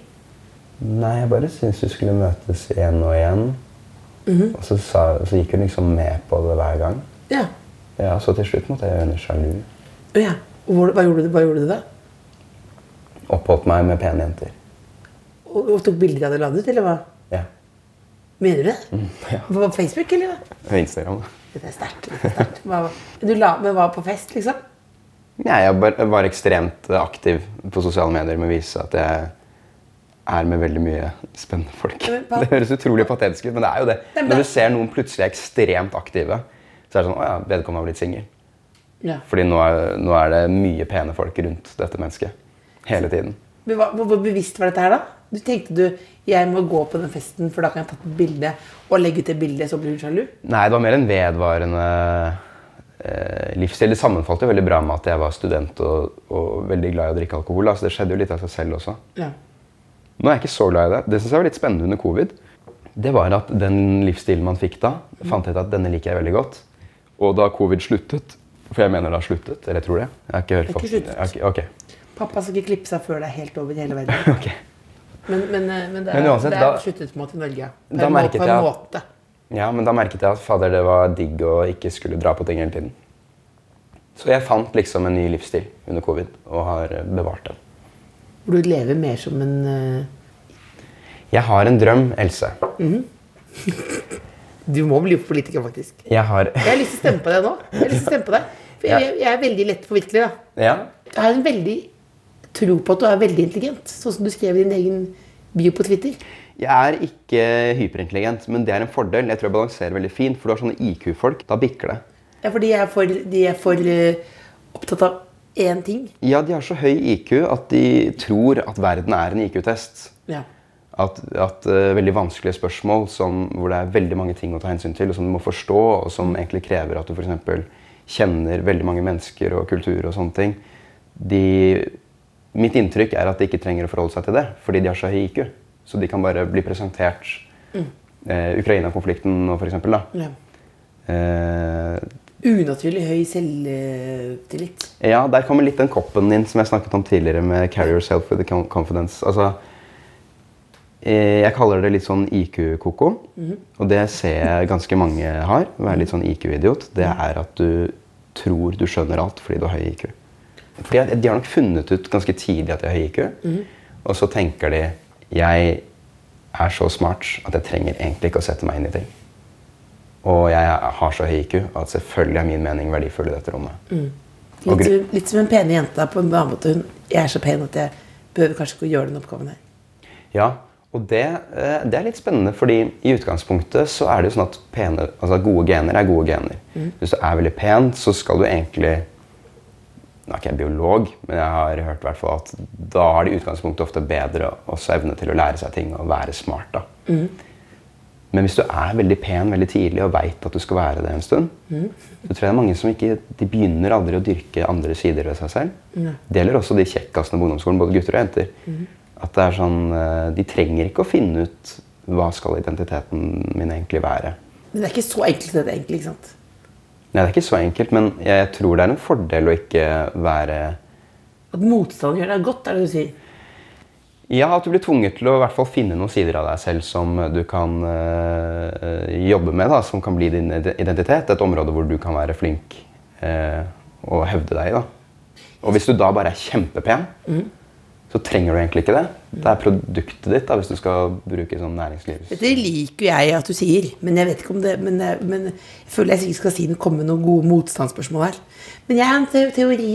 Nei, jeg bare syntes vi skulle møtes igjen og igjen. Og så, sa, så gikk hun liksom med på det hver gang. Ja. Ja, Så til slutt måtte jeg gjøre henne sjalu. Ja. Hvor, hva, gjorde du, hva gjorde du da? Oppholdt meg med pene jenter. Og, og tok bilder av det og la det ut, eller hva? Mener du det? ja. På Facebook, eller På Instagram. Dette er sterkt. er. Hva- Du la, med var på fest, liksom? Nei, jeg var ekstremt aktiv på sosiale medier med å vise at jeg er med veldig mye spennende folk. Hva- Det høres utrolig patetisk ut, men det er jo det. Når du ser noen plutselig er ekstremt aktive, så er det sånn Å ja, vedkommende har blitt singel. Ja. Fordi nå er, nå er det mye pene folk rundt dette mennesket. Hele tiden. Hvor bevisst var dette her, da? Du tenkte du jeg må gå på den festen, for da kan jeg ta et bilde og legge ut det bildet, så blir hun sjalu? Nei, det var mer en vedvarende eh, livsstil. Det sammenfalt jo veldig bra med at jeg var student og, og veldig glad i å drikke alkohol. Da, så det skjedde jo litt av seg selv også. Ja. Nå er jeg ikke så glad i det. Det synes jeg var litt spennende under covid. Det var at den livsstilen man fikk da, fant jeg ut at denne liker jeg veldig godt. Og da covid sluttet, for jeg mener det har sluttet, eller jeg tror det. Jeg har ikke hørt Det er ikke sluttet. jeg har ikke- Ok. Pappa skal ikke klippe seg før det er helt over i hele verden. ok. Men, men, eh, men det er, Men uansett, det er sluttet måte i Norge. Da merket på en jeg at- måte. Ja, men da merket jeg at fader, det var digg å ikke skulle dra på ting hele tiden. Så jeg fant liksom en ny livsstil under covid, og har eh, bevart den. Hvor du lever mer som en uh... Jeg har en drøm, Else. Du må bli politiker, faktisk. Jeg har Jeg har lyst til å stemme på deg nå. Jeg har lyst til å stemme på deg. For jeg, jeg er veldig lett påvirkelig. da. Ja, Jeg har en veldig tro på at du er veldig intelligent, sånn som du skrev i din egen bio på Twitter. Jeg er ikke hyperintelligent, men det er en fordel. Jeg tror jeg balanserer veldig fint, for du har sånne IQ-folk. Da bikker det. Ja, for de er for, de er for eh, opptatt av én ting. Ja, de har så høy IQ at de tror at verden er en IQ-test. Ja. At, at uh, veldig vanskelige spørsmål som, hvor det er veldig mange ting å ta hensyn til, og som du må forstå, og som egentlig krever at du f.eks. kjenner veldig mange mennesker og kultur og sånne ting, de, Mitt inntrykk er at de ikke trenger å forholde seg til det, fordi de har så høy IQ. Så de kan bare bli presentert eh, Ukraina-konflikten nå, f.eks. ja. Eh, Unaturlig høy selvtillit. Ja, der kommer litt den koppen din som jeg snakket om tidligere med carry yourself with confidence. Altså, eh, jeg kaller det litt sånn IQ-koko, og det ser jeg ganske mange har. Være litt sånn IQ-idiot. Det er at du tror du skjønner alt fordi du har høy IQ. Fordi De har nok funnet ut ganske tidlig at de har IQ, og så tenker de jeg er så smart at jeg trenger egentlig ikke å sette meg inn i ting. Og jeg har så høy IQ at selvfølgelig er min mening verdifull i dette rommet. Mm. Litt, som- litt som en pene jente på en annen måte. Hun, jeg er så pen at jeg behøver kanskje ikke å gjøre den oppgaven her. Ja, og det, eh, det er litt spennende, fordi i utgangspunktet så er det jo sånn at pene, altså gode gener er gode gener. Hvis du er veldig pen, så skal du egentlig Nå er ikke jeg biolog, men jeg har hørt i hvert fall at da har de i utgangspunktet ofte bedre også evne til å lære seg ting og være smart. da. Men hvis du er veldig pen veldig tidlig og veit at du skal være det en stund, så tror jeg det er mange som ikke de begynner aldri å dyrke andre sider ved seg selv. Det gjelder også de kjekkasene på ungdomsskolen, både gutter og jenter. At det er sånn, eh, De trenger ikke å finne ut hva skal identiteten min egentlig være. Men det er ikke så enkelt det, egentlig. ikke sant? Nei, det er ikke så enkelt, men jeg tror det er en fordel å ikke være At motstand gjør deg godt, er det du sier. Ja, at du blir tvunget til å i hvert fall finne noen sider av deg selv som du kan øh, jobbe med, da, som kan bli din identitet. Et område hvor du kan være flink øh, og hevde deg i. da. Og hvis du da bare er kjempepen, så trenger du egentlig ikke det. Det er produktet ditt, da, hvis du skal bruke sånn næringslivs... Dette liker jeg at du sier, men jeg vet ikke om det Men, jeg- men jeg føler jeg sikkert skal si det, komme noen gode motstandsspørsmål her. Men jeg har en teori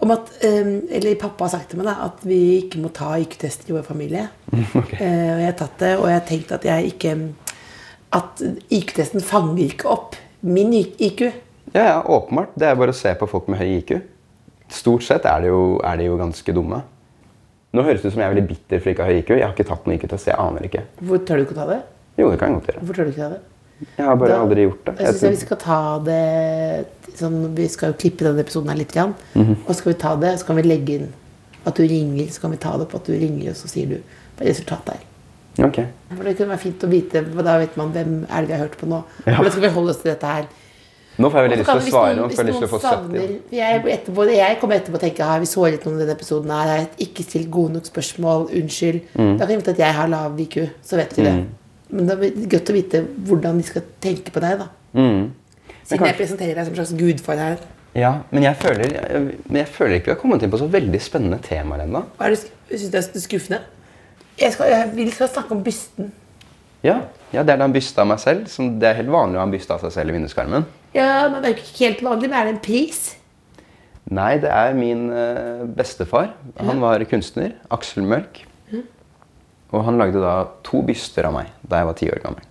om at eh, Eller pappa har sagt til meg da, at vi ikke må ta IQ-tester i vår familie. Okay. og jeg har tatt det, og jeg har tenkt at jeg ikke At IQ-testen fanger ikke opp min IQ. Ja, ja, åpenbart. Det er bare å se på folk med høy IQ. Stort sett er de jo, er de jo ganske dumme. Nå høres det ut som jeg er veldig bitter for ikke å ha IQ. Jeg har ikke tatt noen IQ-test, jeg aner ikke. Hvor tør du ikke å ta det? Jo, det kan jeg godt gjøre. Hvorfor tør du ikke ta det? Jeg har bare Da- aldri gjort det. Jeg jeg vi skal ta det sånn, Vi skal jo klippe denne episoden her litt. Grann, Mhm. Og så skal vi ta det, så kan vi legge inn at du ringer. Så kan vi ta det på at du ringer, og så sier du hva resultatet er. Ok. For Det kunne være fint å vite, for da vet man hvem er det vi har hørt på nå. Ja. Men skal vi holde oss til dette her? Nå får jeg veldig lyst til å svare hvis noen- hvis noen 70. savner- Jeg, etterpå, jeg kommer etterpå og tenker har vi såret noen i denne episoden. her? Har jeg ikke stilt gode nok spørsmål? Unnskyld. Mm. Da kan jeg vite at jeg har lav IQ. Så vet vi det. Men det er godt å vite hvordan de skal tenke på deg. da Mm. Siden jeg presenterer deg som en slags gudfar her. Ja, men jeg føler, jeg, men jeg føler ikke vi har kommet inn på så veldig spennende temaer ennå. Syns du det er skuffende? Jeg, skal, jeg vil skal snakke om bysten. Ja, ja, det er da en byste av meg selv. Som det er helt vanlig å ha en byste av seg selv i vinduskarmen. Ja, men Det er ikke helt vanlig, men er det en pris? Nei, det er min eh, bestefar. Han var kunstner. Aksel Mørk. Og han lagde da to byster av meg da jeg var ti år gammel.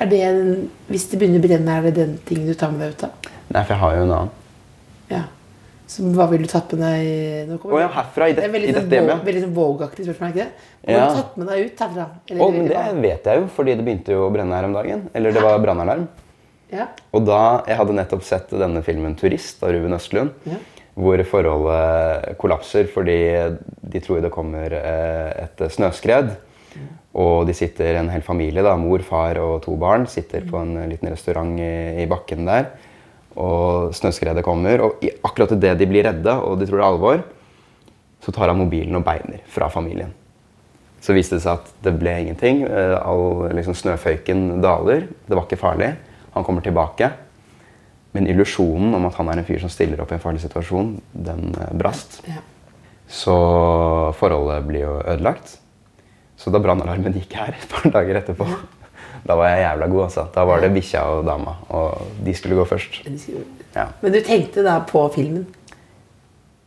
Er det en, Hvis det begynner å brenne, er det den tingen du tar med deg ut av? Nei, for jeg har jo en annen. Ja. Så hva ville du tatt med deg nå kommer ja, det- herfra, i det- det er veldig i sånn dette hjemmet, Veldig sånn Vogue-aktig spørsmål, ikke det? Hva Ja. du tatt med deg ut herfra? Eller det men vil det vet jeg jo, fordi det begynte jo å brenne her om dagen. Eller det var brannalarm. Ja. Og da, Jeg hadde nettopp sett denne filmen 'Turist' av Ruben Østlund. Ja. Hvor forholdet kollapser fordi de tror det kommer eh, et snøskred. Og de sitter en hel familie, da, mor, far og to barn, sitter på en liten restaurant i, i bakken der. Og snøskredet kommer, og i, akkurat idet de blir redde og de tror det er alvor, så tar han mobilen og beiner fra familien. Så viste det seg at det ble ingenting. Eh, All liksom, snøføyken daler. Det var ikke farlig. Han kommer tilbake. Men illusjonen om at han er en fyr som stiller opp i en farlig situasjon, den eh, brast. Ja. Så forholdet blir jo ødelagt. Så da brannalarmen gikk her et par dager etterpå, da var jeg jævla god. altså. Da var det bikkja og dama, og de skulle gå først. Ja. Men du tenkte da på filmen?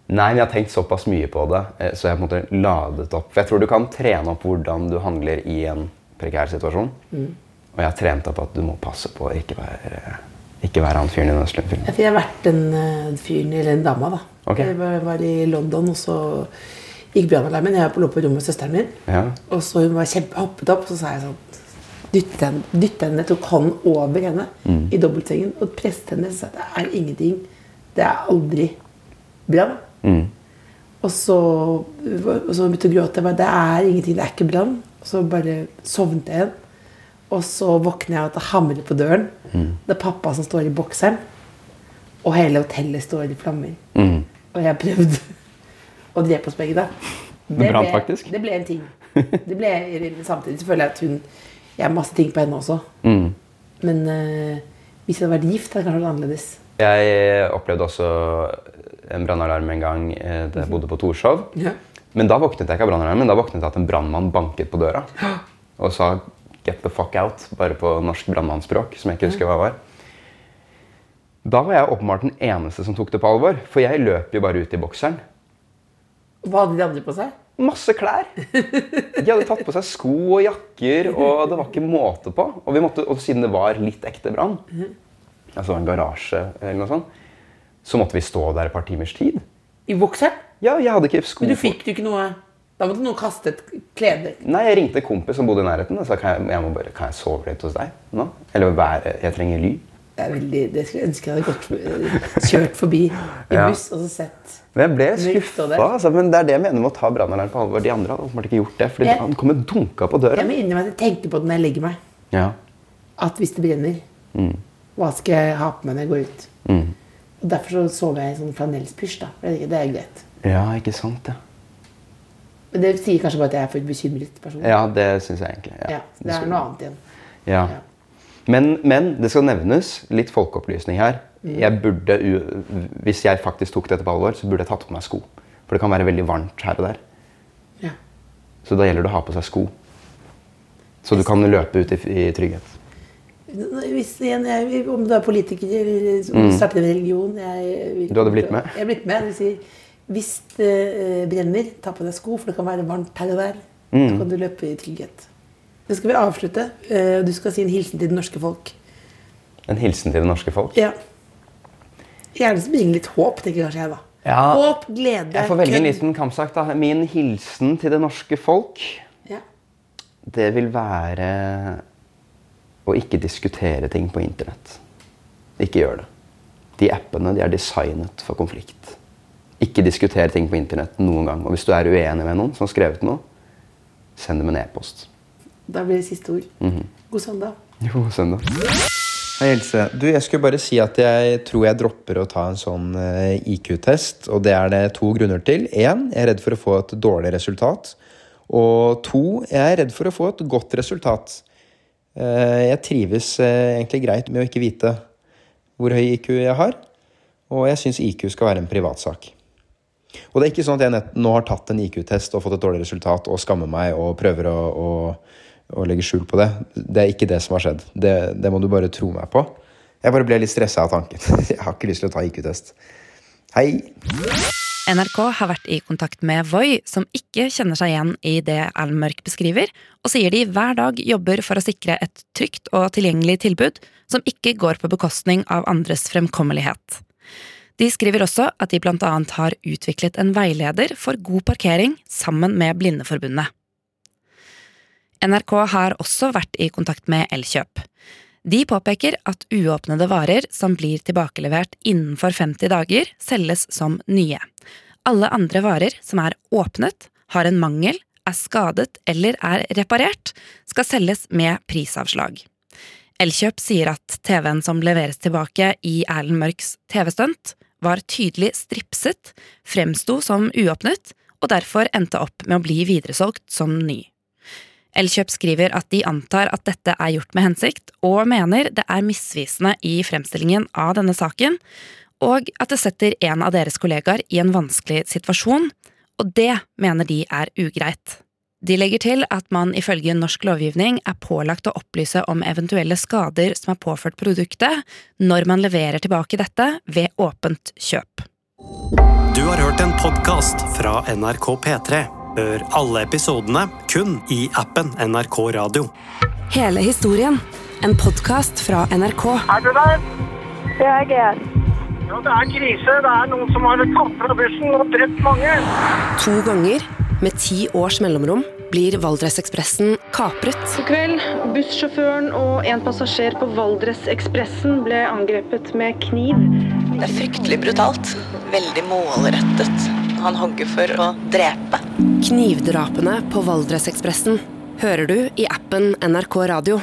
Nei, men jeg har tenkt såpass mye på det, eh, så jeg på en måte ladet opp. For jeg tror du kan trene opp hvordan du handler i en prekær situasjon. Og jeg har trent opp at du må passe på å ikke være, ikke være han fyren i den slumfilmen. Jeg har vært den eh, fyren eller den dama, da. Okay. Jeg var, var i London, og så gikk brannalarmen. Jeg lå på rommet med søsteren min. Ja. Og så hun var kjempe, hoppet opp, så sa jeg sånn Dyttet henne, dytte henne, tok hånden over henne i dobbeltsengen og presset henne. Så sa det er ingenting. Det er aldri brann. Mm. Og så, og så begynte hun å gråte. Bare, det er ingenting, det er ikke brann. Og så bare sovnet jeg igjen. Og så våkner jeg av at det hamrer på døren. Det er pappa som står i bokseren. Og hele hotellet står i flammer. Mm. Og jeg prøvde å drepe oss begge da. Det brant ble- faktisk. Det ble en ting. Det ble, samtidig så føler jeg at hun Jeg har masse ting på henne også. Mm. Men uh, hvis jeg hadde vært gift, hadde det kanskje vært annerledes. Jeg opplevde også en brannalarm en gang eh, da jeg bodde på Torshov. Ja. Men da våknet jeg ikke av brannalarmen, da våknet jeg at en brannmann banket på døra. Og sa 'get the fuck out', bare på norsk brannmannsspråk, som jeg ikke husker hva var. Da var jeg åpenbart den eneste som tok det på alvor, for jeg løp jo bare ut i bokseren. Hva hadde de andre på seg? Masse klær! De hadde tatt på seg sko og jakker, og det var ikke måte på. Og, vi måtte, og siden det var litt ekte brann, altså en garasje eller noe sånt, så måtte vi stå der et par timers tid. I bokseren? Ja, jeg hadde ikke sko Men du fikk jo ikke noe Da måtte noen kaste et klede. Nei, jeg ringte en kompis som bodde i nærheten og sa kan jeg, jeg må bare, kan jeg sove litt hos deg nå? Eller være, jeg trenger ly. Det, veldig, det skulle jeg ønske jeg hadde gått, eh, kjørt forbi i Ja. buss og så sett Men jeg ble skuffa. Altså, men det er det jeg mener med å ta brannalarm på alvor. De andre hadde åpenbart ikke gjort det. Fordi Jeg- han kom og dunka på døra. Jeg må innrømme at jeg tenker på det når jeg legger meg. Ja. At hvis det brenner, hva skal jeg ha på meg når jeg går ut? Mm. Og Derfor så sover jeg i sånn flanellspysj. da. det er greit. Ja, ikke sant, ja. Men det sier kanskje bare at jeg er for bekymret person. Ja, det syns jeg egentlig. Ja, det er noe annet igjen. Ja. Ja. Men, men det skal nevnes litt folkeopplysning her. Jeg burde, hvis jeg faktisk tok dette på alvor, så burde jeg tatt på meg sko. For det kan være veldig varmt her og der. Ja. Så da gjelder det å ha på seg sko. Så du kan løpe ut i, i trygghet. Hvis jeg, om du er politiker eller du starter en religion jeg, Mm. Du hadde blitt med? Jeg er blitt med. Det vil si, hvis det eh, brenner, ta på deg sko, for det kan være varmt her og der. Mm. Da kan du løpe i trygghet. Nå skal vi avslutte. eh, Du skal si en hilsen til det norske folk. En hilsen til det norske folk. Ja. Gjerne som bringer litt håp, tenker kanskje jeg, da. Ja. Håp, glede, Jeg får velge en liten kampsak. da. Min hilsen til det norske folk, Ja. det vil være å ikke diskutere ting på internett. Ikke gjør det. De appene de er designet for konflikt. Ikke diskuter ting på internett noen gang. Og hvis du er uenig med noen som har skrevet noe, send dem en e-post. Da blir det siste ord. Mhm. God søndag. Jo, send det. Hei, Else. Du, jeg skulle bare si at jeg tror jeg dropper å ta en sånn eh, IQ-test. Og det er det to grunner til. Én, jeg er redd for å få et dårlig resultat. Og to, jeg er redd for å få et godt resultat. Eh, Jeg trives eh, egentlig greit med å ikke vite hvor høy IQ jeg har. Og jeg syns IQ skal være en privatsak. Og det er ikke sånn at jeg nå har tatt en IQ-test og fått et dårlig resultat og skammer meg og prøver å, å, å legge skjul på det. Det er ikke det som har skjedd. Det, det må du bare tro meg på. Jeg bare ble litt stressa av tanken. Jeg har ikke lyst til å ta IQ-test. Hei! NRK har vært i kontakt med Voi, som ikke kjenner seg igjen i det Erlend Mørk beskriver, og sier de hver dag jobber for å sikre et trygt og tilgjengelig tilbud som ikke går på bekostning av andres fremkommelighet. De skriver også at de annet har utviklet en veileder for god parkering sammen med Blindeforbundet. NRK har også vært i kontakt med Elkjøp. De påpeker at uåpnede varer som blir tilbakelevert innenfor 50 dager, selges som nye. Alle andre varer som er åpnet, har en mangel, er skadet eller er reparert, skal selges med prisavslag. Elkjøp sier at TV-en som leveres tilbake i Erlend Mørks TV-stunt, var tydelig stripset, fremsto som uåpnet, og derfor endte opp med å bli videresolgt som ny. Elkjøp skriver at de antar at dette er gjort med hensikt, og mener det er misvisende i fremstillingen av denne saken, og at det setter en av deres kollegaer i en vanskelig situasjon, og det mener de er ugreit. De legger til at man ifølge norsk lovgivning er pålagt å opplyse om eventuelle skader som er påført produktet, når man leverer tilbake dette ved åpent kjøp. Du har hørt en podkast fra NRK P3. Hør alle episodene kun i appen NRK Radio. Hele historien. En podkast fra NRK. Er du der? Det er Geir. Ja, det er krise. Det er noen som har tatt fra bussen og drept mange. To ganger, med ti års mellomrom, blir Valdresekspressen kapret. I kveld, bussjåføren og en passasjer på Valdresekspressen ble angrepet med kniv. Det er fryktelig brutalt. Veldig målrettet. Han hogger for å drepe. Knivdrapene på Valdresekspressen hører du i appen NRK Radio.